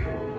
you.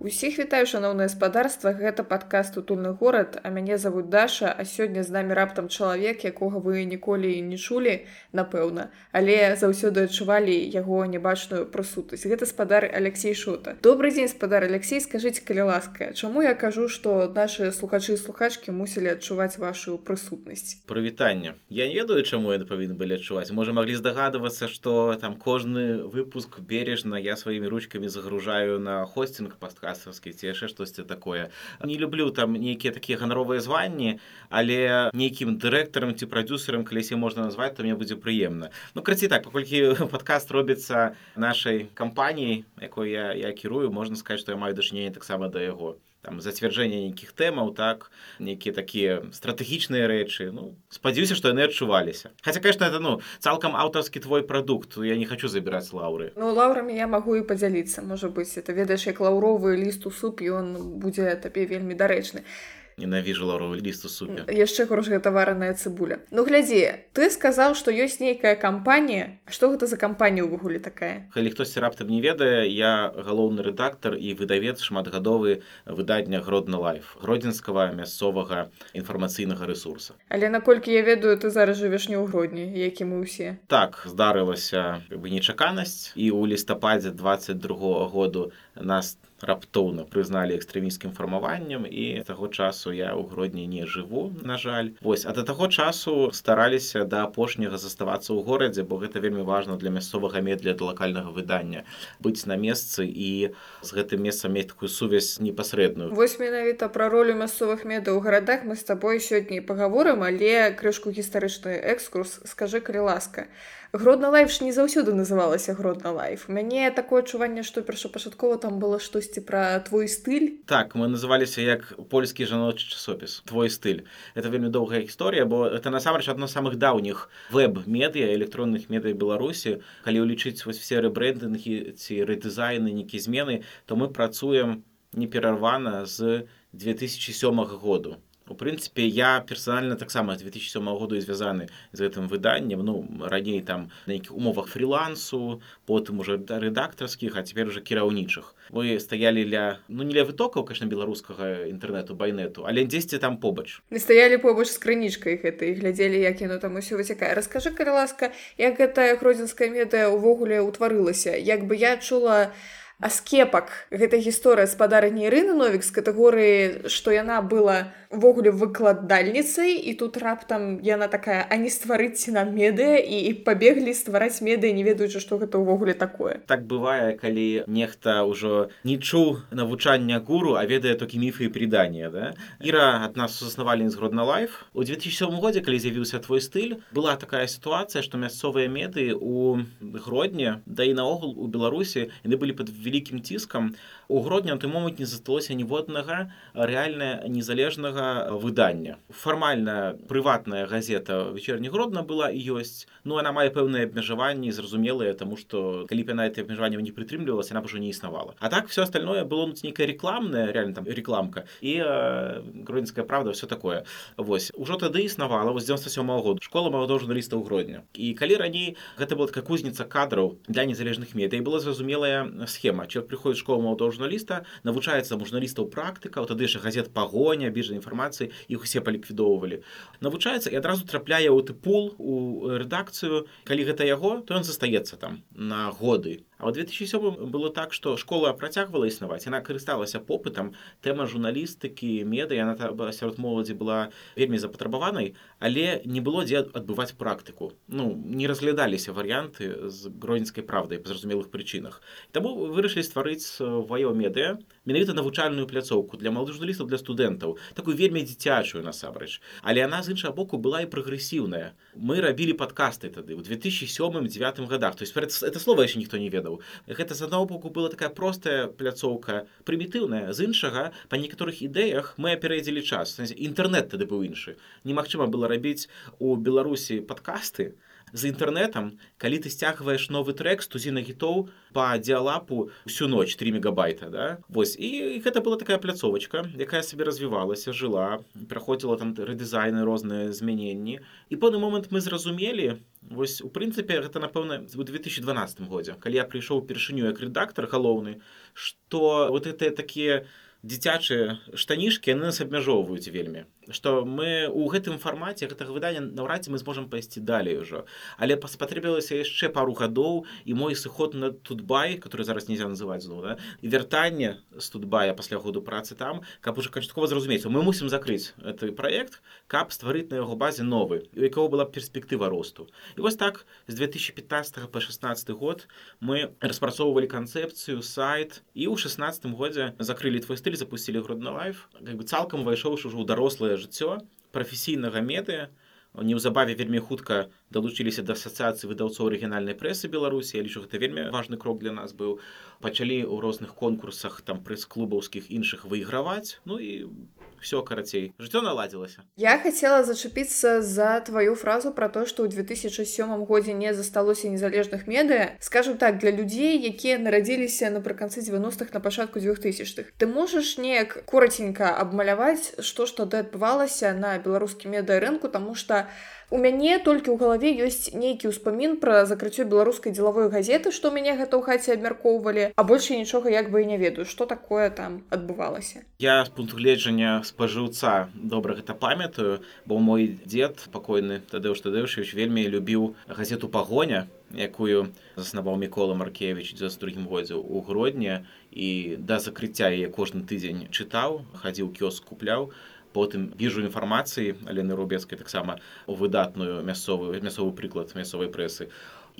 Усіх вітаю шаноўнае спадарства. Гэта падкаст утульны горад а мяне завуць Даша а сёння з намі раптам чалавек якога вы ніколі не чулі напэўна але заўсёды адчувалі яго нябачную прысутнасць. Гэта спадар Алексей шота. Добрый дзень спадар Алексей. Скажитеце калі ласка чаму я кажу што нашы слухачы і слухачкі мусілі адчуваць вашу прысутнасць? Прывітанне. Я ведаю чаму это павінны былі адчуваць. Можа маглі здагадвацца што там кожны выпуск бережна я сваімі ручкамі загружаю на хостинг пастка касаўскі ці яшчэ штосьці такое. Не люблю там нейкія такія ганаровыя званні але нейкім дырэктарам ці прадюсерам калясе можна назваць то мне будзе прыемна ну краці так паколькі падкаст робіцца нашай кампаніяй якой я я кірую можна сказаць што я маю дачыненне таксама да яго там зацвярджэнне нейкіх тэмаў так нейкія такія стратэгічныя рэчы. Ну спадзяюся што яны адчуваліся. Хаця конечно это ну цалкам аўтарскі твой прадукт я не хочу забіраць лаўры. Ну лаўрамі я магу і падзяліцца можа быць это ведаеш як лаўровы ліст у суп ён будзе табе вельмі дарэчны ненавіжу лаўровы ліст у супе яшчэ горш гэта вараная цыбуля ну глядзі ты сказаў што ёсць нейкая кампанія што гэта за кампанія ўвогуле такая? Калі хтосьці раптам не ведае я галоўны рэдактар і выдавец шматгадовы выдання гродна лайф гродзенскага мясцовага інфармацыйнага ресурса але наколькі я ведаю ты зараз жывеш не ў гродні які мы ўсе. Так здарылася бы нечаканасць і ў лістападзе 22 году нас раптоўна прызналі экстрэміскім фармаваннем і таго часу я ў гродні не жыву на жаль. Вось а да таго часу стараліся да апошняга заставацца ў горадзе бо гэта вельмі важна для мясцовага медля да лакальнага выдання. Быць на месцы і з гэтым месцам мець такую сувязь непасрэдную. Вось менавіта пра ролю мясцовых меда ў гарадах мы з табой сёння пагаворым але крышку гістарычны экскурс скажы калі ласка гродна лайф не заўсёды называлася гродна лайф. Мяне такое адчуванне што першапачаткова там было штосьці пра твой стыль. Так мы называліся як польскі жаночы часопіс твой стыль. Это вельмі доўгая гісторыя бо это насамрэч адно самых даўніх веб-медыя электронных медый беларусі. Калі ўлічыць вось все рэбрэндынгі ці рэдызайны нейкі змены то мы працуем неперарвана з 2007 году у прынцыпе я персанальна таксама 2007 году і звязаны з гэтым выданнем ну раней там на нейкіх умовах фрилансу потым уже да рэдактарскіх а цяпер уже кіраўнічых вы стаялі ля ну не ля вытокаў конечно беларускага інтэрнету байнету але дзесьці там побач не стаялі побач з крынічкай гэтай глядзелі як яно там усё выцякае раскажы калі ласка як гэтая гродзенская медыя ўвогуле ўтварылася як бы я чула аскепак гэта гісторыя спадарні Ірыны новік з катэгорыі што яна была увогуле выкладальніцай і тут раптам яна такая а не стварыць нам медыя і, і пабеглі ствараць медыя не ведаючы што гэта ўвогуле такое так бывае калі нехта ўжо не чуў навучання гуру а ведае толькі міфы і прыдання да? Іра ад нас заснавалі з гродна лайф у 2007 годзе калі з'явіўся твой стыль была такая сітуацыя што мясцовыя меды у гродні да і наогул у беларусі яны былі под вялікім ціскам у гродні той момант не засталося ніводнага рэальна незалежнага выдання. Фармальна прыватная газета вечерні гродна была і ёсць ну она мае пэўныя абмежаванні зразумелыя таму што калі б яна это абмежаванне не прытрымлівалася она ўжо не існавала. А так все остальное было ну, нейкая рекламная реально там рекламка і э, гродзенская правда все такое. Вось. Ужо тады існавала вось 97 -го году школа маладого журналіста ў гродня і калі раней гэта была такая кузніца кадраў для незалежных медый была зразумелая схема человек приходит школу маладого журналіста навучаецца журналістаў практыка тады яшчэ газет пагоня біжа інфармацыі іх усе паліквідоўвалі навучаецца і адразу трапляе ў ты пул у рэдакцыю калі гэта яго то ён застаецца там на годы А ў 2007 было так, што школа працягвала існаваць. Яна карысталася попытам тэма журналістыкі, меды, яна сярод моладзі была вельмі запатрабаванай, але не было дзе адбываць практыку. Ну, не разглядаліся варыянты з гронінскай правдай па зразумелых прычынах. Таму вырашылі стварыць ваё медыя, менавіта навучальную пляцоўку для маладых журналістаў для студэнтаў, такую вельмі дзіцячую насамрэч. Але яна з іншага боку была і прагрэсіўная. Мы рабілі падкасты тады ў 2007-2009 годах. То есть это слова яшчэ ніхто не ведаў ведаў гэта з аднаго боку была такая простая пляцоўка прымітыўная. З іншага па некаторых ідэях мы апярэдзілі час. Інтэрнет тады быў іншы. Немагчыма было рабіць у беларусі падкасты з інтэрнетам калі ты сцягваеш новы трек тузіна гітоў по дыалапу всю ноч 3 мегабайта да? Вось і гэта была такая пляцовачка якая сабе развівалася жыла праходзіла там рэдызайны розныя змяненні. І пэўны момант мы зразумелі вось у прынцыпе гэта напэўна у 2012 годзе калі я прыйшоў першыню як рэдактор галоўны что вот это такія дзіцячыя штанішкі яны нас абмяжоўваюць вельмі што мы ў гэтым фармаце гэтага выдання наўрад ці мы зможам пайсці далей ужо але паспатрэбілася яшчэ пару гадоў і мой сыход на тутбай который зараз нельзя называть зноў да? вяртанне з тутбая пасля году працы там каб уже канчаткова зразумець мы мусім закрыць гэты проект каб стварыць на яго базе новы у якого была перспектыва росту і вось так з 2015 по 16 год мы распрацоўвалі канцэпцыю сайт і ў 16 годзе закрылі твой стыль запусцілі грудна лайф как бы цалкам увайшоў ўжо ў дарослае жыццё прафесійнага медыя. Неўзабаве вельмі хутка далучыліся да асацыяцыі выдаўцоў рэгінальнай прэсы беларусі я лічу гэта вельмі важны крок для нас быў пачалі ў розных конкурсах там прэс-клубаўскіх іншых выйграваць ну і все карацей жыццё наладзілася я хотела зачапіцца за твою фразу про то что ў 2007 годзе не засталося незалежных медыа скажем так для людзей якія нарадзіліся напрыканцы 90-х на пачатку 2000-х ты можаш неяк коротенька абмаляваць што ж тады адбывалася на беларускім медыа рынку тому что у у мяне толькі ў галаве ёсць нейкі ўспамін пра закрыццё беларускай дзелавой газеты што мяне гэта ў хаце абмяркоўвалі а больше нічога як бы і не ведаю што такое там адбывалася. Я з пункту гледжання спажыўца добра гэта памятаю бо мой дзед пакойны тадыш тадыўшович вельмі любіў газету пагоня якую заснаваў мікола маркевич за другім годзе у гродні. І да закрыцця яе кожны тыдзень чытаў хадзіў кёс купляў потым віжу інфармацыі алены рубецкай таксама у выдатную мясцовую мясцовы прыклад мясцовай прэсы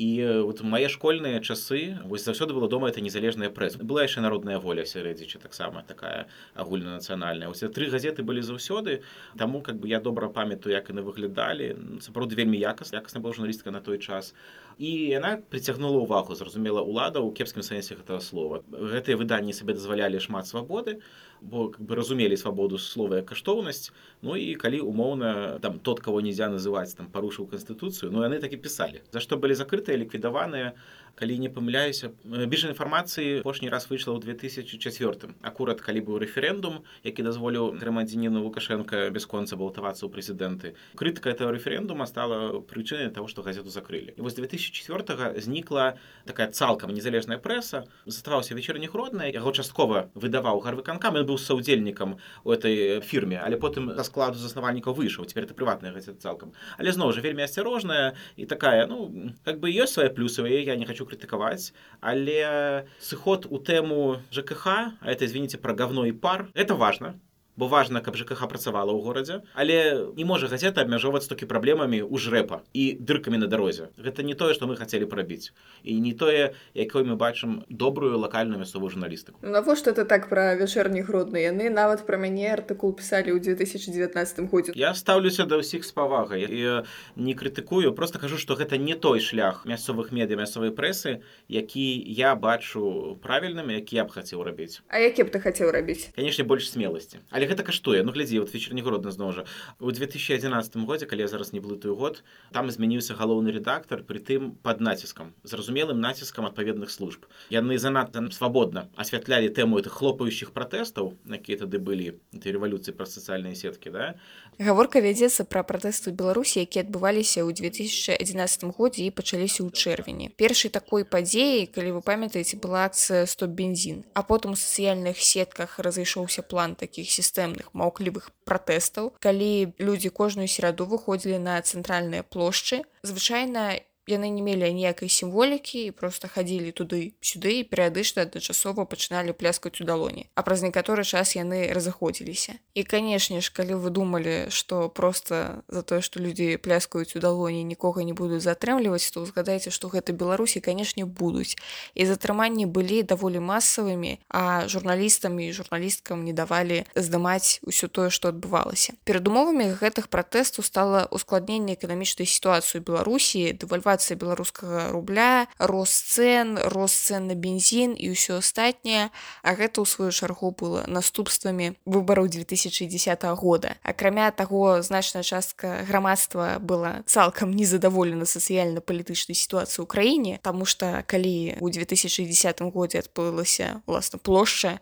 і вот мае школьныя часы вось заўсёды было дома это незалежная прэс была яшчэ народная воля сярэдзіча таксама такая агульнанацыянальная усе тры газеты былі заўсёды таму как бы я добра памятаю як яны выглядалі. Сапраўды вельмі якас якасна была журналістка на той час і яна прыцягнула ўвагу зразумела ўлада ў кепскім сэнсе гэтага слова. Гэтыя выданні сабе дазвалялі шмат свабоды бо как бы разумелі свабоду слова каштоўнасць. Ну і калі умоўна там тот кого нельзя называть там парушыў канстытуцыю но яны так і пісалі. За што былі закрытыя ліквідаваныя калі не памыляюся біж інфармацыі апошні раз выйшла ў 2004 акурат калі быў рэферэндум які дазволіў грамадзініну лукашенко бясконца балтавацца ў прэзідэнты крытыка этого рэферэндума стала прычынай того што газету закрылі і вось 2004 знікла такая цалкам незалежная прэса заставаўся вечерніх родная яго часткова выдаваў гарвыканкам ён быў саўдзельнікам у этой фірме але потым да складу заснавальнікаў выйшаў цяпер это прыватная газета цалкам але зноў жа вельмі асцярожная і такая. Ну как бы ёсць свае плюсавыя я не хочу крытыкаваць але сыход у тэму жкх а это извините пра говно і пар это важно бо важна каб жкх працавала ў горадзе. Але не можа газета абмяжоўваць толькі праблемамі ў жрэпа і дыркамі на дарозе. Гэта не тое што мы хацелі прабіць. І не тое якой мы бачым добрую лакальную мясцовую журналістыку. Ну, навошта ты так пра вячэрні грудны яны нават пра мяне артыкул пісалі ў 2019 годзе. Я стаўлюся да ўсіх з павагай. І не крытыкую просто кажу што гэта не той шлях мясцовых медыа мясцовай прэсы які я бачу правільным які я б хацеў рабіць. А які б ты хацеў рабіць? Канешне больш смеласці. Але гэта каштуе. Ну глядзі вот вечер негродна зноў жа. У 2011 годзе калі я зараз не блытую год там змяніўся галоўны редактор притым под націскам зразумелым націскам адпаведных служб. Яны занадта свабодна асвятлялі тэму этих хлопающих пратэстаў якія тады былі этой рэвалюцыі пра сацыяльныя сеткі да гаворка вядзецца пра пратэсты беларусі якія адбываліся ў 2011 годзе і пачаліся ў чэрвені. Першай такой падзеі калі вы памятаеце была акцыя стоп бензін а потым у сацыяльных сетках разышоўся план сістэм сістэмных маўклівых пратэстаў калі людзі кожную сераду выходзілі на цэнтральныя плошчы. Звычайна яны не мелі ніякай сімволікі і просто хадзілі туды сюды і перыядычна адначасова пачыналі пляскаць у далоні а праз некаторы час яны разыходзіліся і канешне ж калі вы думалі что просто за тое что людзі пляскаюць у далоні нікога не будуць затрымліваць то згадайце что гэта беларусі канешне будуць і затрыманні былі даволі масавымі а журналістам і журналісткам не давалі здымаць усё тое что адбывалася перадумовамі гэтых пратэстаў стала ускладненне эканамічнай сітуацыі беларусі дэвальвацыя дэвальвацыя беларускага рубля рост цен рост цен на бензін і ўсё астатняе. А гэта ў сваю чаргу было наступствамі выбараў 2010 года. Акрамя таго значная частка грамадства была цалкам незадаволена сацыяльна-палітычнай сітуацыі ў краіне Таму што калі ў 2010 годзе адбылася уласна плошча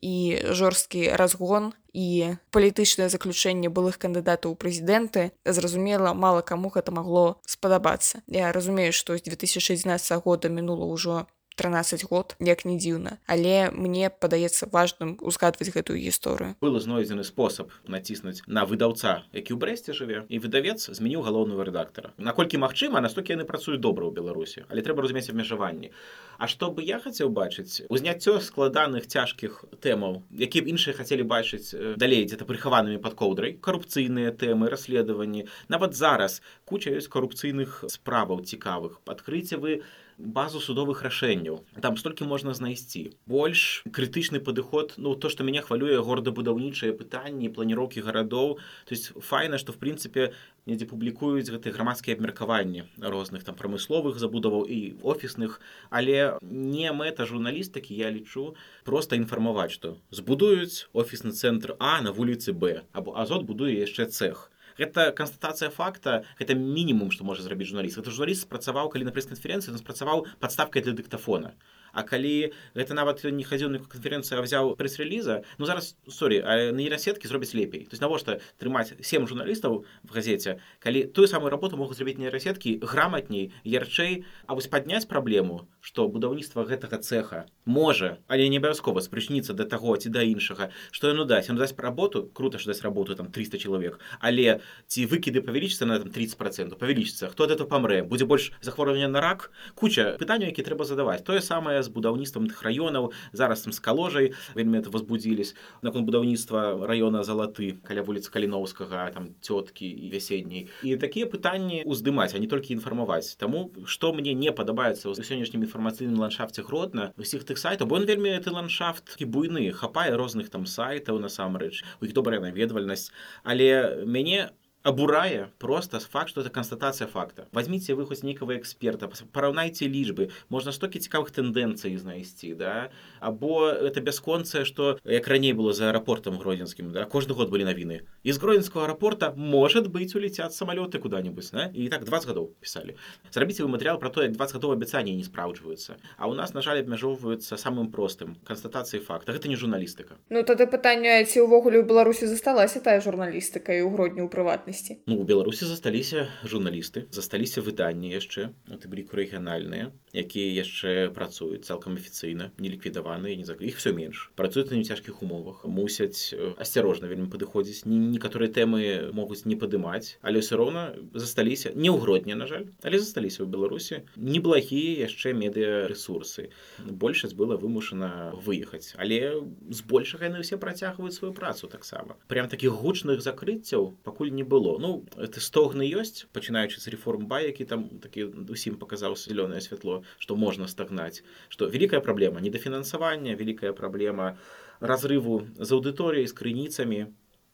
і жорсткі разгон і палітычнае заключэнне былых кандыдатаў у прэзідэнты. Зразумела мала каму гэта магло спадабацца. Я разумею што з 2016 года мінула ўжо 13 год як не дзіўна але мне падаецца важным узгадваць гэтую гісторыю. Было знойдзены спосаб націснуць на выдаўца які ў брэсце жыве і выдавец змяніў галоўную рэдактара. Наколькі магчыма настолькі яны працуюць добра ў беларусі але трэба разумець абмежаванні. А што бы я хацеў бачыць? Узняццё складаных цяжкіх тэмаў які б іншыя хацелі бачыць далей дзе-то прыхаванымі пад коўдрай карупцыйныя тэмы расследаванні. Нават зараз куча ёсць карупцыйных справаў цікавых. Падкрыце вы базу судовых рашэнняў. Там столькі можна знайсці. Больш крытычны падыход ну то что мяне хвалюе горадабудаўнічыя пытанні планіроўкі гарадоў. То есть файна что в прынцыпе недзе публікуюць гэтыя грамадскія абмеркаванні розных там прамысловых забудаваў і офісных. Але не мэта журналістыкі я лічу просто інфармаваць што збудуюць офісны цэнтр а на вуліцы б або азот будуе яшчэ цех гэта канстатацыя факта гэта мінімум што можа зрабіць журналіст это журналіст спрацаваў калі на прэс-канферэнцыі спрацаваў падставкай для дыктафона А калі гэта нават не хадзіў на канферэнцыю взяў прэс-реліза ну зараз сорі нейрасеткі зробіць лепей. То есть навошта трымаць сем журналістаў в газеце калі тую самую работу могуць зрабіць нейрасеткі граматней ярчэй А вось падняць праблему што будаўніцтва гэтага цеха можа але не абавязкова спрычніцца да таго ці да іншага што яно дасць. Ён дасць работу круто ж дасць работу там 300 чалавек але ці выкіды павялічыцца на там 30 процентов павялічыцца хто это памрэ? Будзе больш захворвання на рак? Куча пытанняў які трэба задаваць. Тое самае з будаўніцтвам тых раёнаў зараз там з каложай. Вельмі это возбудзілись наконт будаўніцтва района залаты каля вуліц каліноўскага там цёткі і вяседняй і такія пытанні уздымаць а не толькі інфармаваць. Таму што мне не падабаецца ў сённяшнім інфармацыйным ландшафце гродна усіх тых сайтаў бо он вельмі гэты ландшафт і буйны хапае розных там сайтаў насамрэч. У іх добрая наведвальнасць. Але мяне абурае просто факт что это констатация факта. Возьмите вы хоть некого эксперта параўнайте лічбы можна столькі цікавых тэндэнцый знайсці да? Або это бясконцае что як раней было за аэропортом гродзенскім да? Кожны год былі навіны из гродзенского аэропорта может быть улетят самолеты куда-нибудь да? і так 20 гадоў писали. Зрабіце вы матэрыял про то як 20 гадоў абяцанні не спраўджваюцца а у нас на жаль абмяжоўваюцца самым простым констатацыі факта. Гэта не журналістыка Ну тады пытанне ці ўвогуле ў беларусі засталася тая журналістыка і ў грудню ў прыватнасці прыватнасці ну у беларусі засталіся журналісты засталіся выданні яшчэ у тым ліку рэгіянальныя якія яшчэ працуюць цалкам афіцыйна не ліквідаваныя не за іх все менш. Працуюць на нецяжкіх умовах мусяць асцярожна вельмі падыходзіць. Не некаторыя тэмы могуць не падымаць але все роўна засталіся не ў гродні на жаль але засталіся ў беларусі неблагія яшчэ медыа ресурсы большасць была вымушана выехаць але збольшага яны ўсе працягваюць сваю працу таксама. Прям такіх гучных закрыццяў пакуль не было ну это стогны ёсць пачынаючы з реформ бай які там такі усім паказаў зялёное святло что можно стагнаць что великая праблема недофінансавання великая праблема разрыву з аўдыторыяй з крыніцамі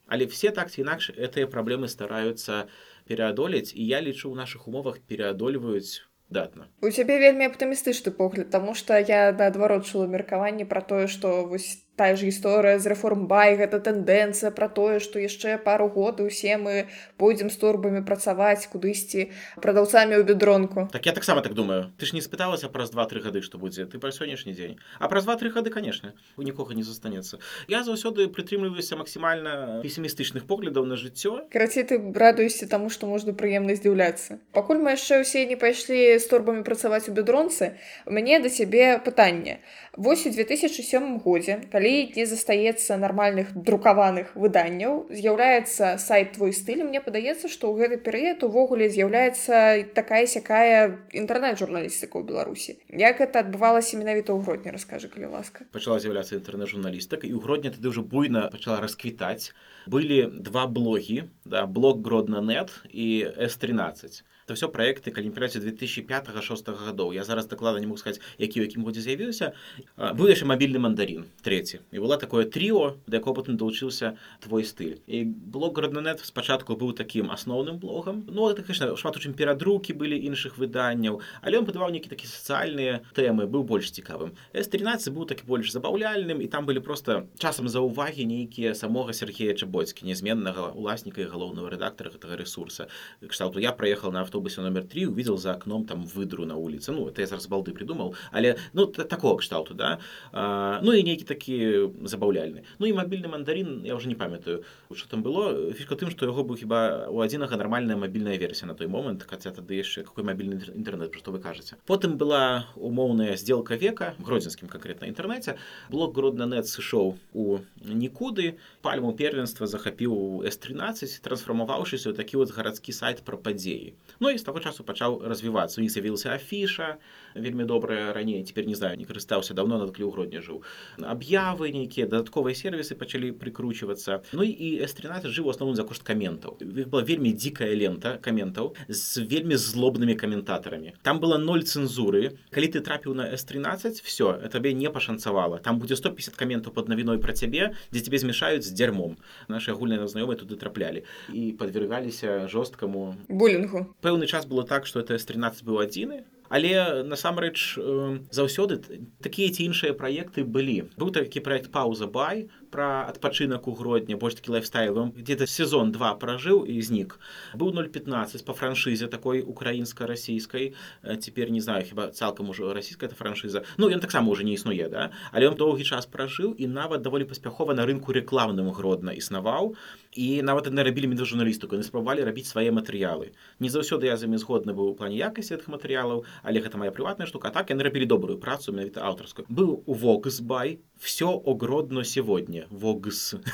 але все так ці інакш гэтыя праблемы стараюцца пераадолець і я лічу ў наших умовах пераадольваюць датна у цябе вельмі аптымістычны погляд тому что я наадварот чула меркаванне про тое что вось тая ж гісторыя з рэформбай гэта тэндэнцыя пра тое што яшчэ пару год і усе мы пойдзем з турбамі працаваць кудысьці прадаўцамі ў бедронку так я таксама так думаю. Ты ж не спыталася праз два-тры гады што будзе. Ты па сённяшні дзень. А праз два-тры гады канешне у нікога не застанецца. Я заўсёды прытрымліваюся максімальна песімістычных поглядаў на жыццё. Карацей ты радуешся таму што можна прыемна здзіўляцца. Пакуль мы яшчэ ўсе не пайшлі з турбамі працаваць у бедронцы у мяне да цябе пытанне Вось у 2007 годзе, калі не застаецца нармальных друкаваных выданняў, з'яўляецца сайт твой стыль. Мне падаецца, што ў гэты перыяд увогуле з'яўляецца такая сякая інтэрнэт-журналістыка ў Беларусі. Як гэта адбывалася менавіта ў грудні, раскажы, калі ласка. Пачала з'яўляцца інтэрнэт-журналістак і ў грудні тады ўжо буйна пачала расквітаць. Былі два блогі, да, блог Гродна.нет і S13 то все проекты калі праце 2005-6 гадоў я зараз даклада не мог сказаць які якім годзе з'явіўся быў яшчэ мабільны мандарин трэці і была такое тріо да якога потым далучыўся твой стыль і блог раднанет спачатку быў такім асноўным блогам Ну это конечно шмат у чым перадрукі былі іншых выданняў але ён падаваў нейкі такі сацыяльныя тэмы быў больш цікавым с13 быў такі больш забаўляльным і там былі просто часам за ўвагі нейкія самога Сергея Чабоцькі нязменнага уласніка і галоўнага рэдактара гэтага ресурса кшталту я праехал на авто автобусе номер 3 увидел за окном там выдру на улице. Ну это я зараз балды придумал. Але ну такого кшталту да. А, ну і нейкі такі забаўляльны ну і мабільны мандарин я уже не памятаю что там было. Фішка тым что яго быў хіба у адзінага нармальная мабільная версія на той момант хаця тады яшчэ какой мабільны інтэрнет про што вы кажаце потым была умоўная сделка века гродзенскім конкретна інтэрнэце блок груднанет сышоў у нікуды пальму первенства захапіў с13 трансфармаваўшыся ў такі вот гарадскі сайт пра падзеі ну і з таго часу пачаў развівацца у іх з'явілася афіша вельмі добрая раней теперь не знаю не карыстаўся давно над клю грудня жыў аб'явы нейкія дадатковыя сервісы пачалі прикручивацца ну і s13 жыў основным за кошт каментаў іх была вельмі дзікая лента каментаў з вельмі злобнымі каментатарамі там была ноль цэнзуры калі ты трапіў на s13 все табе не пашанцавала там будзе 150 каментаў под навіной пра цябе дзе тебе змяшаюць з дзярмом наши агульныя знаёмыя туды траплялі і подвергаліся жорсткаму булінгу пэўны час было так что это s13 быў адзіны але насамрэч заўсёды такія ці іншыя праекты былі. Быў такі проект пауза бай про адпачынак у гродня больш такі лайфстайлом где-то сезон два пражыў і знік быў 015 по франшызе такой украінска-расійскай цяпер не знаю хіба цалкам ужо расійская франшыза ну ён таксама уже не існуе да? Але он доўгі час пражыў і нават даволі паспяхова на рынку рэкламным гродна існаваў. І нават не рабілі меда журналістыку не спрабавалі рабіць свае матэрыялы. Не заўсёды я замі згодны быў плане якасці гэтых матэрыялаў але гэта моя прыватная штука. Так яны рабілі добрую працу менавіта аўтарскую. Быў у воксбай. Все огродно сегодня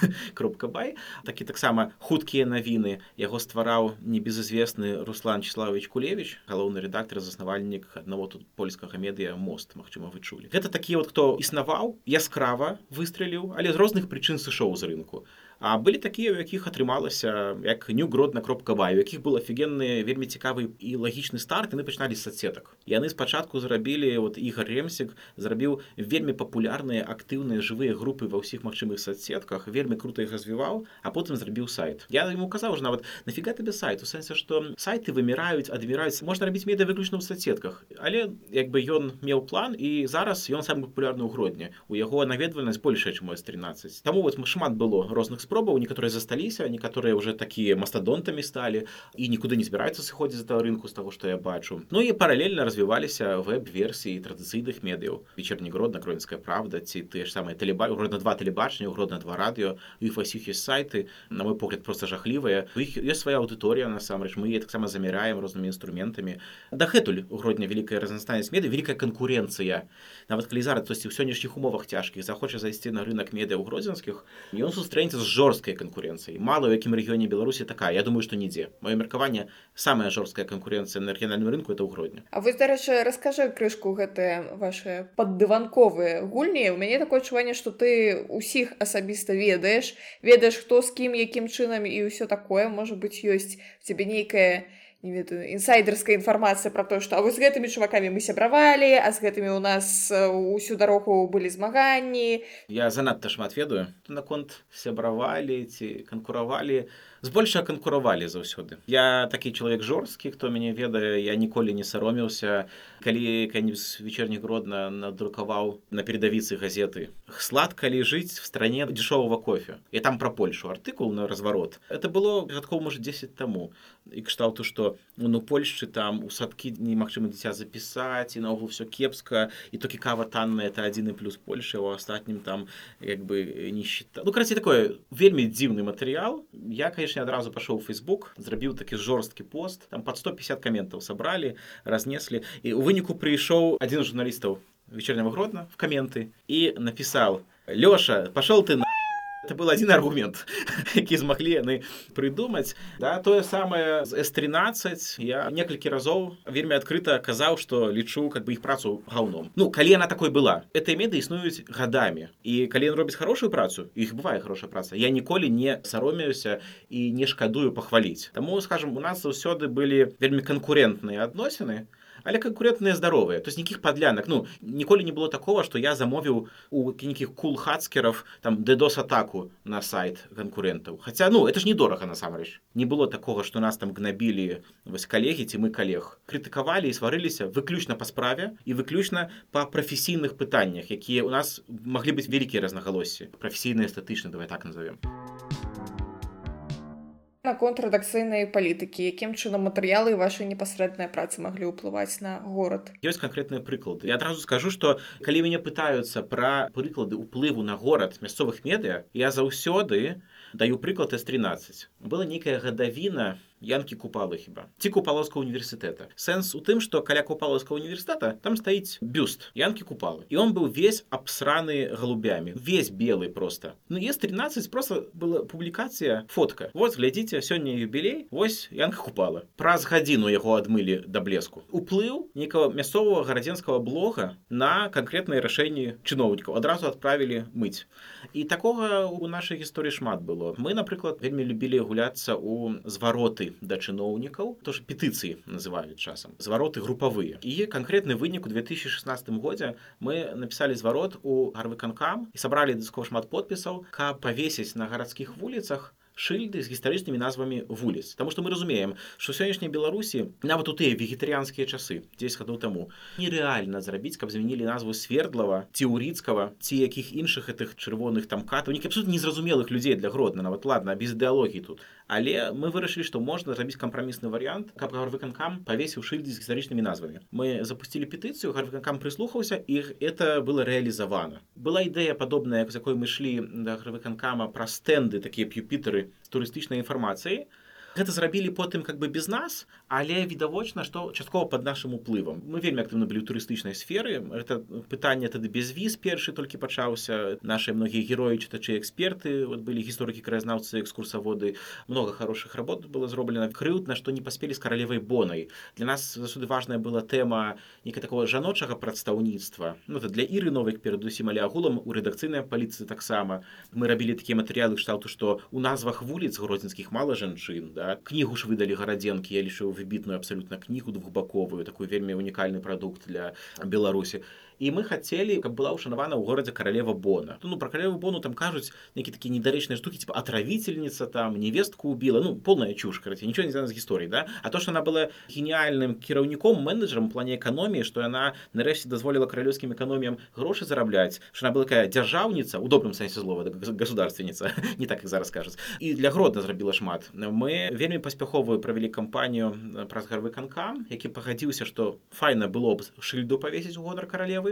бай. Такі таксама хуткія навіны. Яго ствараў небезызвестны руслан числавович кулевич галоўны рэдактор заснавальнік аднаго тут польскага медыа мост Мачыма вы чулі. Гэта такі вот хто існаваў яскрава выстреліў але з розных прычын сышоў з рынку А былі такія, у якіх атрымалася як нюгродна кропка бай, у якіх был афігенны вельмі цікавы і лагічны старт яны пачыналі з садсетак. Яны спачатку зрабілі вот ігор ремсік зрабіў вельмі папулярныя актыўныя жывыя групы ва ўсіх магчымых садсетках вельмі круто іх развіваў, а потым зрабіў сайт. Я ему казаў ж нават нафіга табе сайт у сэнсе што сайты выміраюць адміраюць можна рабіць меда выключна ў садсетках. Але як бы ён меў план і зараз ён самы папулярны ў гродні у яго наведвальнасць большая чым с 13 Таму вот шмат было розных спроб спробаў некаторыя засталіся некаторыя уже такія мастадонтамі сталі і нікуды не збіраюцца сыходзіць з этого рынку з таго што я бачу. Ну і паралельна развіваліся веб-версіі традыцыйных медыяў вечерні гродна кроінская правда ці ты ж самыя тэлеба гродна два тэлебачання гродна два радыё іх васіх ёсць сайты. На мой погляд просто жахлівыя іх ёсць свая аўдыторыя насамрэч мы таксама замяраем рознымі інструментамі дагэтуль гродня вялікая разнастайнасць меды вялікая канкурэнцыя нават калі зараз тосьці ў сённяшніх умовах цяжкіх захоча зайсці на рынок медыа ў гродзенскіх ён сустрэнецца з жорсткай канкурэнцыі мала у якім рэгіёне беларусі такая. Я думаю што нідзе. Маё меркаванне самая жорсткая канкурэнцыя на рэгіянальным рынку это ў гродня А вы дарэчы раскажы крышку гэтыя ваши паддыванковыя гульні. У мяне такое адчуванне што ты усіх асабіста ведаеш. Ведаеш хто з кім якім чынам і ўсё такое. Можа быць ёсць цябе нейкая не ведаю інсайдерская інфармацыя пра тое што а вось з гэтымі чувакамі мы сябравалі а з гэтымі у нас ўсю дарогу былі змаганні я занадта шмат ведаю наконт сябравалі ці канкуравалі збольшага канкуравалі заўсёды. Я такі чалавек жорсткі хто мяне ведае я ніколі не саромеўся. Калі канец вечерні гродна надрукаваў на передавіцы газеты сладка ли жыць в стране дешевого кофе я там пра польшу артыкул на разварот. Это было гадкоў можа 10 таму. І кшталту што ну польшчы там у садкі немагчыма дзіця запісаць і наогул все кепска і толькі кава танная это адзіны плюс польши у астатнім там як бы не счита ну краці такое вельмі дзіўны матэрыял. Я конечно адразу пашоў фейсбук зрабіў такі жорсткі пост там под 150 каментаў сабралі разнеслі і у выніку прыйшоў адзін з журналістаў вечерняго гродна в каменты і напісаў лёша пошел ты на это был один аргумент які змаглі яны прыдумаць да тое самае з с13 я некалькі разоў вельмі адкрыта казаў што лічу как бы іх працу гаўном ну калі яна такой была этой меды існуюць гадамі і калі ён робіць хорошую працу іх бывае хорошая праца. Я ніколі не саромеюся і не шкадую пахваліць таму скажем у нас заўсёды былі вельмі канкурентныя адносіны але канкурентныя здаровыя то есть нейкіх падлянак ну ніколі не было такого что я замовіў у нейкіх кулхацкеров там дэдос атаку на сайт канкурентаў хотя ну это ж недорага насамрэч не было такого что нас там гнабілі вось калегі ці мы калег крытыкавалі і сварыліся выключна па справе і выключна па прафесійных пытаннях якія у нас маглі быць вялікія разнагалоссі прафесійна эстэтычна давай так назовем наконт рэдакцыйнай палітыкі якім чынам матэрыялы вашай непасрэднай працы маглі ўплываць на горад? Ёсць канкрэтныя прыклады. Я адразу скажу што калі мяне пытаюцца пра прыклады ўплыву на горад мясцовых медыа я заўсёды даю прыклад с13 была нейкая гадавіна янкі купалы хіба. Ці купалаўска універсітэта сэнс у тым што каля купалаўска універсітэта там стаіць бюст янкі купалы і он быў весь абсраны галубямі весь белы просто. Ну есть 13 просто была публікацыя фотка. Вот глядзіце сёння юбілей. Вось янка купала. Праз гадзіну яго адмылі да блеску. Уплыў некага мясцовага гарадзенскага блога на канкрэтныя рашэнні чыноўнікаў адразу адправілі мыць і такога у нашай гісторыі шмат было мы напрыклад вельмі любілі гуляцца у звароты да чыноўнікаў. То ж петыцыі называюць часам. Звароты групавыя. І канкрэтны вынік у 2016 годзе. Мы напісалі зварот у гарвыканкам і сабралі дыско шмат подпісаў каб павесіць на гарадскіх вуліцах шыльды з гістарычнымі назвамі вуліц. Таму што мы разумеем што сённяшняй беларусі нават у тыя вегетарыянскія часы 10 гадоў таму нерэальна зрабіць каб змянілі назву свердлава ці ўрыцкага ці якіх іншых гэтых чырвоных там катаў абсолютно незразумелых людзей для гродна. Нават ладно без ідэалогіі тут але мы вырашылі што можна зрабіць кампрамісны варыянт каб гарвыканкам павесіў шыльдзе з гістарычнымі назвамі. Мы запусцілі петыцыю гарвыканкам прыслухаўся іх это было рэалізавана. Была ідэя падобная з якой мы шлі да гарвыканкама пра стэнды такія п'юпітары турыстычнай інфармацыі. Гэта зрабілі потым как бы без нас але відавочна што часткова под нашим уплывам мы вельмі актыўна былі ў турыстычнай сферы. Это пытанне тады без віз першы толькі пачаўся. Наши многія героі чытачы эксперты вот былі гісторыкі краязнаўцы экскурсаводы. Много хороших работ было зроблена. Крыўдна што не паспелі з каралевай бонай. Для нас засуды важная была тэма нека такого жаночага прадстаўніцтва. Ну это для іры новых перадусім але агулам у рэдакцыйнай паліцыі таксама. Мы рабілі такія матэрыялы шталту што у назвах вуліц гродзенскіх мала жанчын да. Кнігу ж выдалі гарадзенкі я лічу выбітную абсалютна кнігу двухбаковую такую вельмі унікальны прадукт для беларусі і мы хацелі каб была ўшанавана ў горадзе каралева бона. Ну про каралеву бону там кажуць які такі недарэчныя штукі типа отравительница там невестку убила. Ну полная чушь караце ничего не з гісторыі да? А то что она была гениальным кіраўніком менеджером плане эканоміі что яна нарэшце дазволила каралёўскім эканоміям грошы зарабляць что она была такая дзяржаўніца у добрым сэнсе слова государственница не так як зараз кажуць і для гродна зрабіла шмат. Мы вельмі паспяховую правялі кампанію праз гарвы канкам які пагадзіўся что файна было б шыльду павесіць у годар каралевы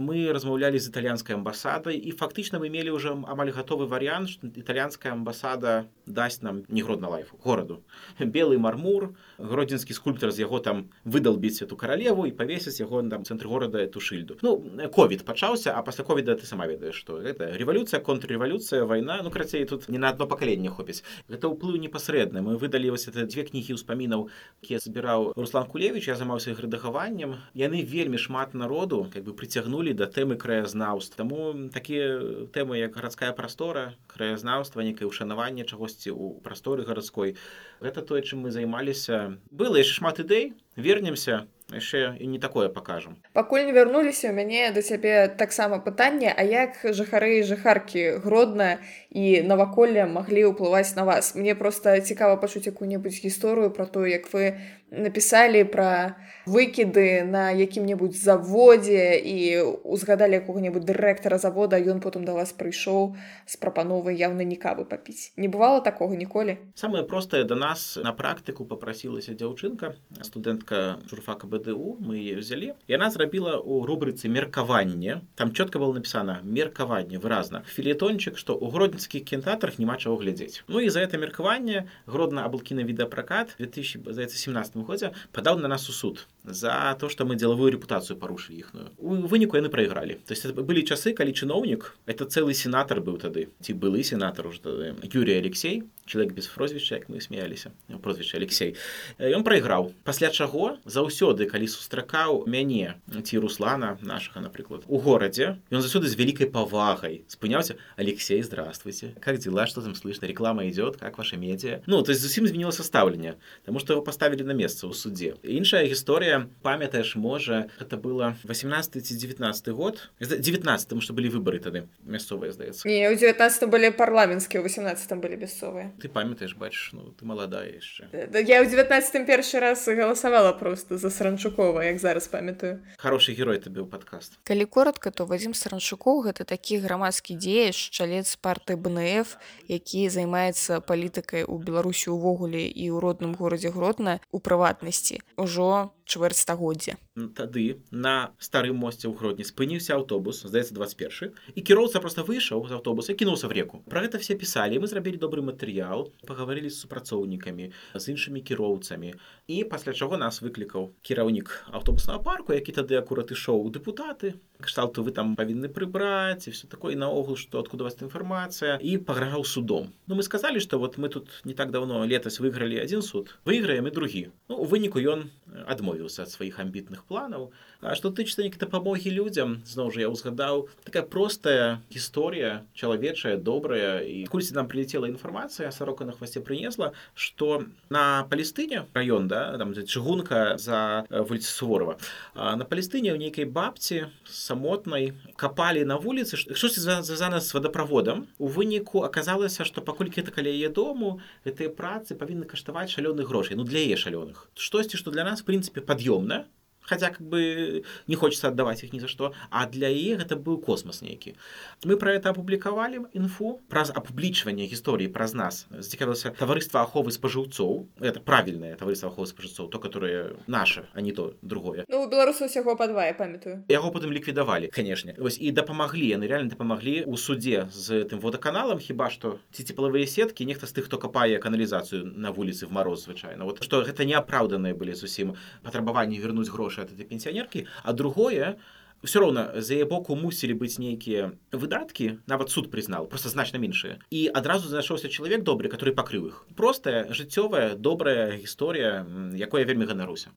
мы размаўлялі з італьянскай амбасадай і фактычна мы мелі ўжо амаль гатовы варыянт італьянская амбасада дасць нам негродна лайф гораду. Белы мармур гродзенскі скульптар з яго там выдалбіць эту каралеву і павесіць яго там цэнтр горада эту шыльду. Ну ковід пачаўся а пасля ковіда ты сама ведаеш што гэта рэвалюцыя контррэвалюцыя вайна ну крацей тут не на одно пакаленне хопіць. Гэта ўплыў непасрэдны. Мы выдалі вось это дзве кнігі ўспамінаў якія збіраў руслан кулевич я займаўся іх рэдагаваннем. Яны вельмі шмат народу как бы прыцягнули падыходзілі да тэмы краязнаўства. Таму такія тэмы як гарадская прастора краязнаўства некае ўшанаванне чагосьці ў прасторы гарадской. Гэта тое чым мы займаліся. Было яшчэ шмат ідэй вернемся яшчэ і не такое пакажам. Пакуль не вярнуліся у мяне да цябе таксама пытанне а як жыхары жыхаркі гродна і наваколля маглі ўплываць на вас? Мне просто цікава пачуць якую-небудзь гісторыю про то як вы напісалі пра выкіды на якім-небудзь заводзе і узгадалі якога-небудзь дырэктара завода ён потым да вас прыйшоў з прапановай яўна не кавы папіць. Не бывало такога ніколі? Самае простае да нас на практыку попрасілася дзяўчынка студэнтка журфака бДУ мы взялі яна зрабіла у рубрыцы меркаванне. Там чётка было напісана меркаванне выразна. Філетончык што ў гродніцкіх кінтатрах няма чаго глядзець. Ну і за это меркаванне гродна аблкіна відэапракат 2017 годзе падаў на нас у суд за то что мы дзелавую рэпутацыю парушылі іхную у выніку яны прайгралі то есть былі часы калі чыноўнік это цэлы сенатор быў тады ці былы сенатор уже тады Юрий Алексей человек без прозвішча як мы смяяліся прозвішча Алексей. Ён прайграў пасля чаго заўсёды калі сустракаў мяне ці руслана нашага напрыклад у горадзе ён заўсёды з вялікай павагай спыняўся. Алексей здравствуйте. Как дела? Что там слышно? Реклама идет? Как ваша медиа? Ну то есть зусім змянілася стаўленне тому что его поставілі на месца ў суде. Іншая гісторыя памятаеш можа это было 18 ці 19 год. 19 тому что былі выборы тады мясцовыя здаецца не у 19 былі парламенцкія 18 былі мясцовыя ты памятаеш бачыш ну ты маладая яшчэ я ў 19 першы раз галасавала просто за саранчукова як зараз памятаю. Хороший герой ты быў падкаст калі коротко то вадзім саранчукоў гэта такі грамадскі дзеяч чалец парты бнф які займаецца палітыкай у беларусі увогуле і ў родным горадзе гродна у прыватнасці ўжо чвэрць стагоддзя тады на старым мосце ў гродні спыніўся аўтобус здаецца 21 і кіроўца просто выйшаў з аўтобуса кінуўся в реку. Про гэта все пісалі мы зрабілі добры матэрыял пагаварылі з супрацоўнікамі з іншымі кіроўцамі. І пасля чаго нас выклікаў кіраўнік аўтобуснага парку які тады акурат ішоў у дэпутаты. Кшталту вы там павінны прыбраць і все такое наогул что откуда вас інфармацыя. І пагражаў судом. Ну мы сказали что вот мы тут не так давно летась выйгралі один суд выйграем і другі. Ну, у выніку ён адмовіў адмовіўся ад сваіх амбітных планаў. А што тычыцца нейкі дапамогі людзям зноў жа я ўзгадаў такая простая гісторыя чалавечая добрая і кульці нам прилетела інфармацыя сарока на хвасце прынесла што на палестыне раён да там чыгунка за вуліцы суворова на палестыне ў нейкай бабці самотнай капалі на вуліцы штосьці звязана з вадаправодам у выніку аказалася што паколькі это каля яе дому гэтыя працы павінны каштаваць шалёных грошай ну для яе шалёных. Штосьці што для нас в прынцыпе подъемна хотя как бы не хочется отдавать их ни за что. А для яе это был космос нейкі мы про это опублікавалі інфу праз апублічванне гісторыі праз нас зацікавілася таварыства аховы спажыўцоў это правильное таварыства аховы спажыцоў то которое наше а не то другое. Ну, беларусу усяго па два я памятаю. Яго потым ліквідавалі канешне вось і дапамаглі яны реально дапамаглі у суде з тым водоканалам хіба што ці цеплавыя сеткі нехта з тых хто капае каналізацыю на вуліцы в мороз звычайна вот что гэта неапраўданыя былі зусім патрабаванні вернуць грошы ад этой пенсіянеркі а другое все роўна за яе боку мусілі быць нейкія выдаткі нават суд прызнаў просто значна меншыя і адразу знайшоўся чалавек добры который пакрыў іх простая жыццёвая добрая гісторыя якой я вельмі ганаруся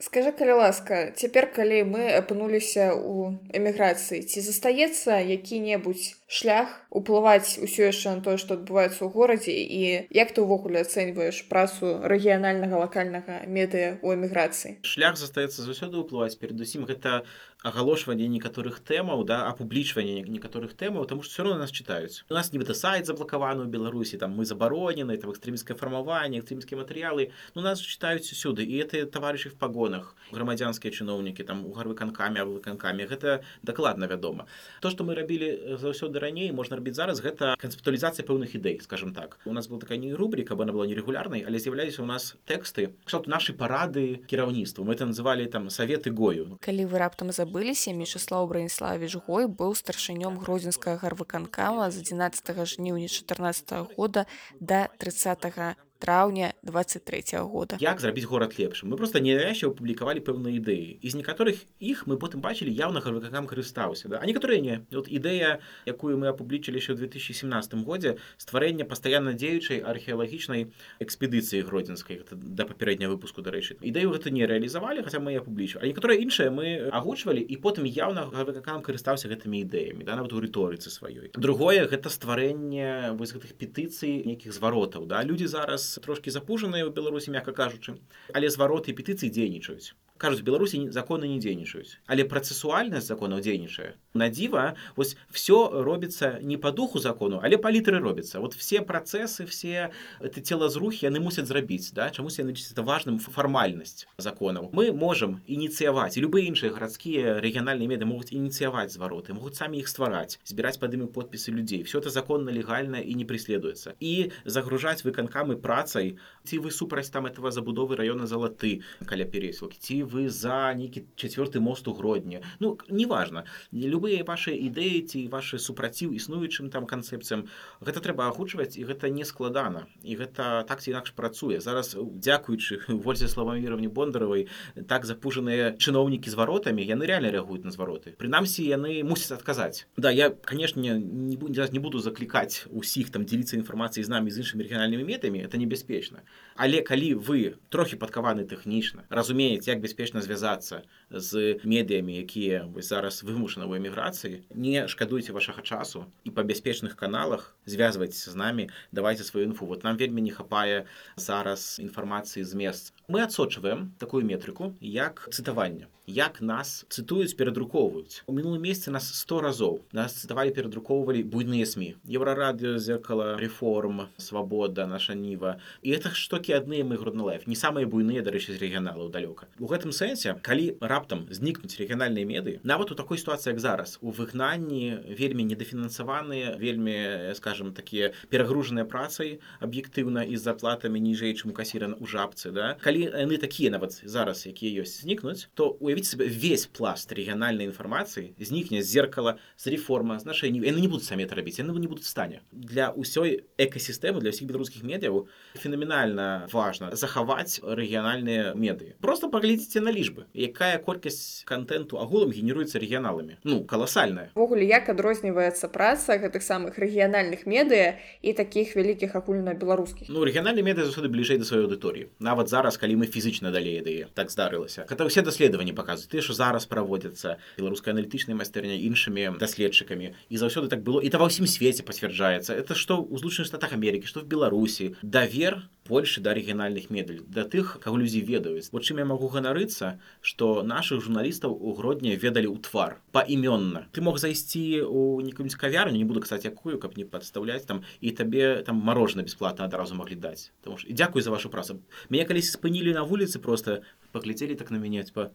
скажи калі ласка цяпер калі мы апынуліся ў эміграцыі ці застаецца які-небудзь шлях уплываць усё яшчэ на тое што адбываецца ў горадзе? І як ты ўвогуле ацэньваеш працу рэгіянальнага лакальнага медыа ў эміграцыі? Шлях застаецца заўсёды ўплываць перадусім. Гэта агалошванне некаторых тэмаў да апублічванне некаторых тэмаў тому что все равно нас читаюць у нас нібыта сайт заблакаваны ў беларусі там мы забаронены там экстрэмскае фармаванне экстрэмскія матэрыялы ну нас читаюць усюды і это таварышы в пагонах грамадзянскія чыноўнікі там у гарвыканкамі выканкамі гэта дакладна вядома то что мы рабілі заўсёды раней можна рабіць зараз гэта канцэптуалізацыя пэўных ідэй скажем так. У нас была такая не рубрика бы она была нерегулярнай але з'яўляліся у нас тэксты что наши парады кіраўніцтва мы это называли там советы гою калі вы раптам за забыліся. Мечыслав браніславович гой быў старшынём гродзенскага гарвыканкама з 11 жніўня 14 -го года до 30 траўня 23 -го года. Як зрабіць горад лепшым? Мы просто неяще опублікавалі пэўныя ідэі. З некаторых іх мы потым бачылі явно гарвыкакам карыстаўся да? а некаторыя не. Вот ідэя якую мы апублічылі еще ў 2017 годзе стварэння пастаянна дзеючай археалагічнай экспедыцыі гродзенскай да папярэдняга выпуску дарэчы. Ідэю гэта не рэалізавалі хаця мы апублічу а некаторыя іншыя мы агучвалі і потым явно гарвыкакам карыстаўся гэтымі ідэямі да нават у рыторыцы сваёй. Другое гэта стварэнне вось гэтых петыцый нейкіх зваротаў да? Людзі зараз трошки запужаныя ў беларусі мякка кажучы але звароты петыцыі дзейнічаюць кажуць беларусі законы не дзейнічаюць але працэсуальнасць законаў дзейнічае на дзіва вось все робіцца не по духу закону але палітры робіцца вот все працэсы все это целазрухи яны мусяць зрабіць да чамусь яны это важным фармальнасць законаў мы можем ініцыяваць любые іншыя гарадскія рэгіянальныя меды могуць ініцыяваць звароты могуць самі іх ствараць збіраць пад імі подпісы людзей все это законна легальна і не преследуецца і загружаць выканкамы працай ці вы супраць там этого забудовы района залаты каля пересілкі ці вы за нейкі чацвёрты мост у гродні ну неважно. Любыя ваши ідэі ці ваши супраціў існуючым там канцэпцыям гэта трэба агучваць і гэта не складана і гэта так інакш працуе. Зараз дзякуючы вользе словаміровне бондаровай так запужаныя чыноўнікі з варотамі яны реально реагуюць на звароты. Прынамсі яны мусяць адказаць. Да я канешне не буду не буду заклікаць усіх там дзеліцца інфармацыяй з намі з іншымі рэгіянальнымі метамі это небяспечна. Але калі вы трохі падкаваны тэхнічна разумееце як бяспечна звязацца з медыямі якія вы зараз вымушаны ў эміграцыі не шкадуйце вашага часу і па бяспечных каналах звязвайцеся з намі давайте сваю інфу. Вот нам вельмі не хапае зараз інфармацыі з мест мы адсочваем такую метрыку як цытаванне як нас цытуюць перадрукоўваюць у мінулым месяцы нас 100 разоў нас цытавалі перадрукоўвалі буйныя сМ еўрарадыо зеркала реформ свабода наша ніва. І это ж токі адныя мы грудналайф не самыя буйныя дарэчы з рэгіяналаў далёка. У гэтым сэнсе калі раптам знікнуць рэгіянальныя меды. Нават у такой сітуацыі як зараз у выгнанні вельмі недафінансаваныя вельмі скажем такія перагружаныя працай аб'ектыўна і з заплатамі ніжэй чым касіран у жабцы да. Калі яны такія нават зараз якія ёсць знікнуць то уявіць себе весь пласт региональной информации знікне зеркала з реформа з нашай яны не будуць самі рабіць яны не будуць стане. Для ўсёй экасістэмы для ўсіх беларускіх медыяў фенаменальна важна захаваць рэгіянальныя меды. Просто паглядзіце на лічбы якая колькасць контенту агулам генеруецца рэгіяналамі. Ну каласальная. Ввогуле як адрозніваецца праца гэтых самых рэгіянальных медыа і таких вялікіх агульна беларускіх? Ну рэгіянальныя меды заўсёды бліжэй да сваёй аўдыторыі. Нават зараз калі мы фізічна далей ідэе так здарылася. Гэта ўсе даследаванні паказваюць. Тыя що зараз праводзяцца беларускай аналітычнай майстэрня іншымі даследчыкамі. І заўсёды так было. І та ва ўсім свеце пацвярджаецца. Это што ў злучаных штатах Амерыкі што в беларусі. Давер больше да арыгінальных медаль да тых каго людзі ведаюць вот чым я магу ганарыцца што нашых журналістаў у гродні ведалі ў твар паімённа ты мог зайсці у некую кавярню не буду кстати якую каб не падстаўляць там і табе там морожна бесплатна адразу маглі даць тому і дзякуй за вашу працу. Мяне калісь спынілі на вуліцы просто паглядзелі так на мяне типа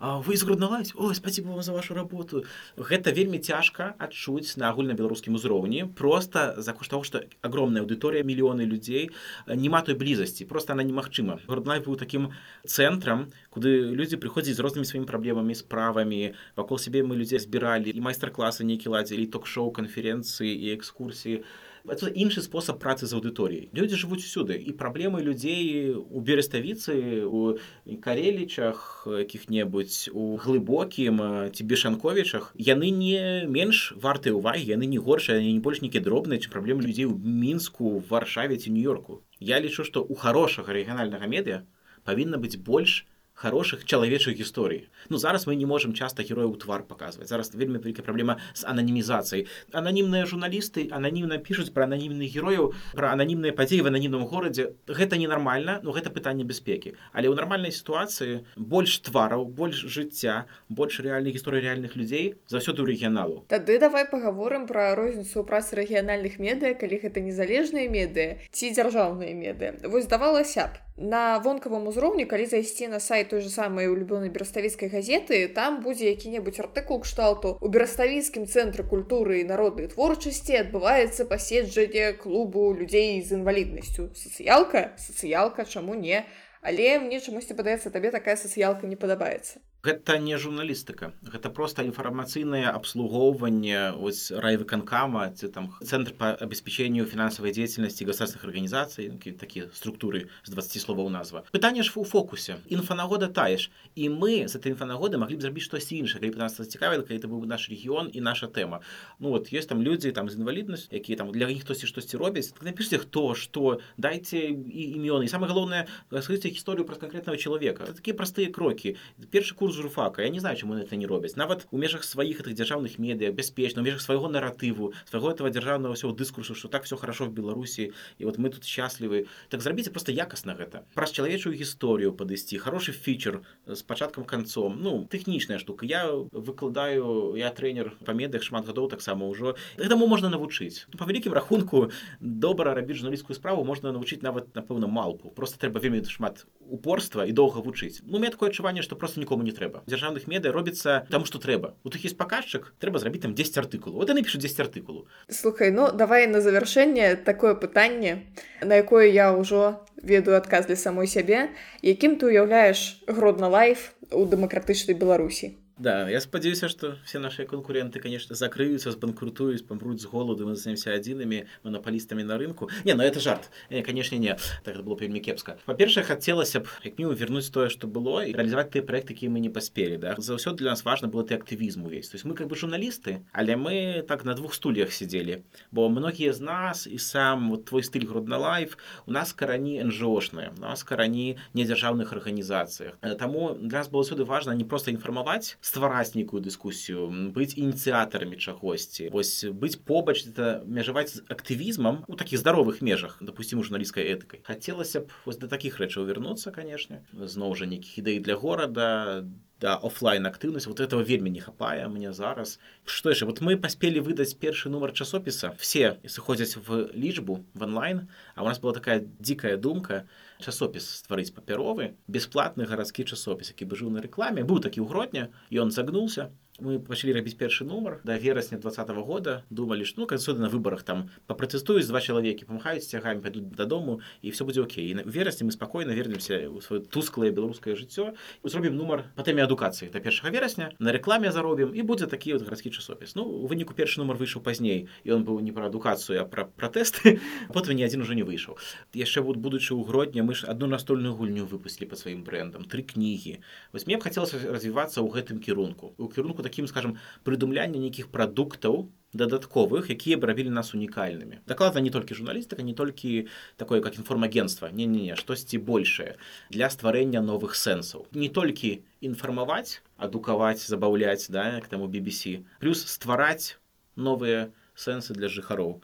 вы згрудналась ой спасибо вам за вашу работу. Гэта вельмі цяжка адчуць на агульнабеларускім узроўні. Просто за кошт того что огромная аўдыторыя мільёны людзей няма той блізасці. Просто она немагчыма. Груднай быў таким цэнтрам куды людзі прыходзяць з рознымі сваімі праблемамі справамі. Вакол сябе мы людзей збіралі і майстар-класы нейкі ладзілі ток-шоу канферэнцыі і экскурсіі это іншы спосаб працы з аўдыторыяй людзі жывуць усюды і праблемы людзей у береставіцы у карелічах якіх-небудзь у глыбокім ці бешанковічах яны не менш вартыя ўвагі яны не горшыя не больш нейкі дробныя чым праблемы людзей у мінску варшаве ці нью-йорку. Я лічу што у хорошага рэгіянальнага медыа павінна быць больш у хороших чалавечых гісторый ну зараз мы не можем часто герояў твар показывать. Зараз вельмі вялікая праблема з ананімізацыяй ананімныя журналісты ананімна пишутць про ананімных герояў про ананімныя падзеі в ананімным горадзе гэта ненармальна но гэта пытанне бяспекі але ў нармальнай сітуацыі больш твараў больш жыцця больш рэальных гісторый реальных людзей заўсёды ў рэгіяналу тады давай паговорым про розніцу працы рэгіянальных медыа калі гэта незалежныя медыа ці дзяржаўныя меды вось здавалася б на вонкавым узроўні калі зайсці на сайт той же самой улюбёнай бераставіцкай газеты там будзе які-небудзь артыкул кшталту. У бераставіцкім цэнтры культуры і народнай творчасці адбываецца паседжанне клубу людзей з інваліднасцю сацыялка сацыялка чаму не? Але мне чамусьці падаецца табе такая сацыялка не падабаецца гэта не журналістыка гэта просто інфармацыйнае абслугоўванне райвыканкама ці там цэнтр по обеспечению фінансавай дзейнасці государственных арганізацый такія структуры з 20 словаў назва. Пытанне ж у фокусе. Інфанагода таеш і мы з этой інфанагоды маглі б зрабіць штосьці іншае калі нас цікавіла калі это быў наш рэгіён і наша тэма. Ну вот есть там людзі там з інваліднасць якія там для іх хтосьці штосьці робяць. Так напішце хто што дайце і імёны. Самое галоўнае раскрыце гісторыю пра канкрэтнага чалавека. Такія простыя крокі. Першы курс журфака я не знаю чаму это не робяць нават у межах сваіх этих дзяржаўных медыа бяспечна у межах свайго наратыву свайго этого дзяржаўнага ўсё дыскурсу что так все хорошо в беларусі і вот мы тут счаслівы так зрабіце просто якасна гэта. Праз чалавечую гісторыю падысці хороший фічер з пачаткам канцом ну тэхнічная штука. Я выкладаю я тренер па медах шмат гадоў таксама ўжо гэтаму можна навучыць па вялікім рахунку добра рабіць журналісцкую справу можна навучыць нават напэўна малпу просто трэба вельмі шмат упорства і доўга вучыць ну мне такое адчуванне што просто нікому не трэба. Дзяржаўных медыа робіцца там што трэба. У тых есть паказчык трэба зрабіць там 10 артыкулу. Вот яны пішуць 10 артыкулу. Слухай ну давай на завяршэнне такое пытанне на якое я ўжо ведаю адказ для самой сябе. Якім ты уяўляеш гродна лайф у дэмакратычнай беларусі Да, я спадзяюся, што все нашыя канкуренты, конечно, закрыюцца, збанкрутуюць, памруць з голаду, мы застанемся адзінымі манапалістамі на рынку. Не, ну это жарт. Не, конечно, не. Так было вельмі кепска. Па-першае, хацелася б, як мінімум, вернуць тое, што было і рэалізаваць тыя праекты, якія мы не паспелі, да. Заўсёды для нас важна было ты актывізм увесь. То есть мы как бы журналісты, але мы так на двух стульях сидзелі. Бо многія з нас і сам вот твой стыль Гродна Лайф, у нас карані НЖОшныя, у нас карані недзяржаўных арганізацыях. Таму для нас было сюды важна не проста інфармаваць, ствараць нейкую дыскусію быць ініцыятарамі чагосьці. Вось быць побач это мяжаваць з актывізмам у такіх здаровых межах допустим журналісцкай этыкай. Хацелася б вось да такіх рэчаў вярнуцца канешне. Зноў жа нейкіх ідэй для горада да офлайн актыўнасць вот этого вельмі не хапае мне зараз. Что яшчэ? Вот мы паспелі выдаць першы нумар часопіса. Все сыходзяць в лічбу в онлайн. А у нас была такая дзікая думка часопіс стварыць папяровы бясплатны гарадскі часопіс які бы жыў на рэкламе быў такі ў гродня ён загнуўся мы пачалі рабіць першы нумар да верасня два -го года думалі што ну кансуды на выбарах там папратэстуюць два чалавекі памахаюць цягамі пайдуць дадому і все будзе окей. На верасні мы спакойна вернемся ў сваё тусклае беларускае жыццё зробім нумар па тэме адукацыі да першага верасня на рэкламе заробім і будзе такі вот гарадскі часопіс ну у выніку першы нумар выйшаў пазней і он быў не пра адукацыю а пра пратэсты потым ні адзін уже не выйшаў яшчэ вот будучы ў грудня мы ж одну настольную гульню выпусцілі па сваім брэндам тры кнігі вось мне б хацелася развівацца ў гэтым кірунку у кірунку таким скажем прыдумляння нейкіх прадуктаў дадатковых якія б рабілі нас унікальнымі дакладна не толькі журналістыка не толькі такое как інформагенцтва не не не штосьці большее для стварэння новых сэнсаў не толькі інфармаваць адукаваць забаўляць да к таму BBC плюс ствараць новыя сэнсы для жыхароў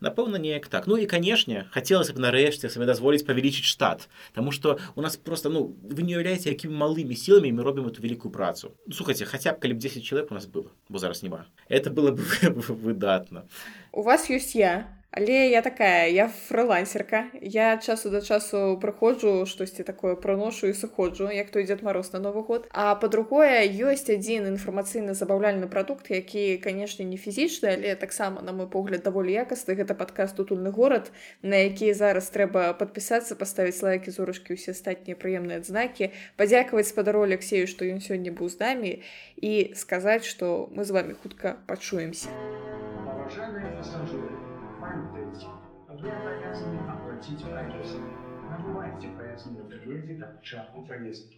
напэўна неяк так. Ну і канешне хацелася б нарэшце сабе дазволіць павялічыць штат. Таму што у нас просто ну вы не уяўляеце якімі малымі сіламі мы робім эту вялікую працу. Слухайце хаця б калі б 10 чалавек у нас было бо зараз няма. Это было бы выдатна. У вас ёсць я Але я такая я фрылансерка я часу да часу прыходжу штосьці такое праношу і сыходжу як той дзед мароз на новы год. А па-другое ёсць адзін інфармацыйны забаўляльны прадукт які канешне не фізічны але таксама на мой погляд даволі якасты гэта падкаст утульны горад на які зараз трэба падпісацца паставіць лайкі зорачкі усе астатнія прыемныя адзнакі падзякаваць спадару Алексею што ён сёння быў з намі і сказаць што мы з вами хутка пачуемся Уважаемые пассажиры, памятайте, вы обязаны оплатить проезд. Набывайте проездные билеты к часу поездки.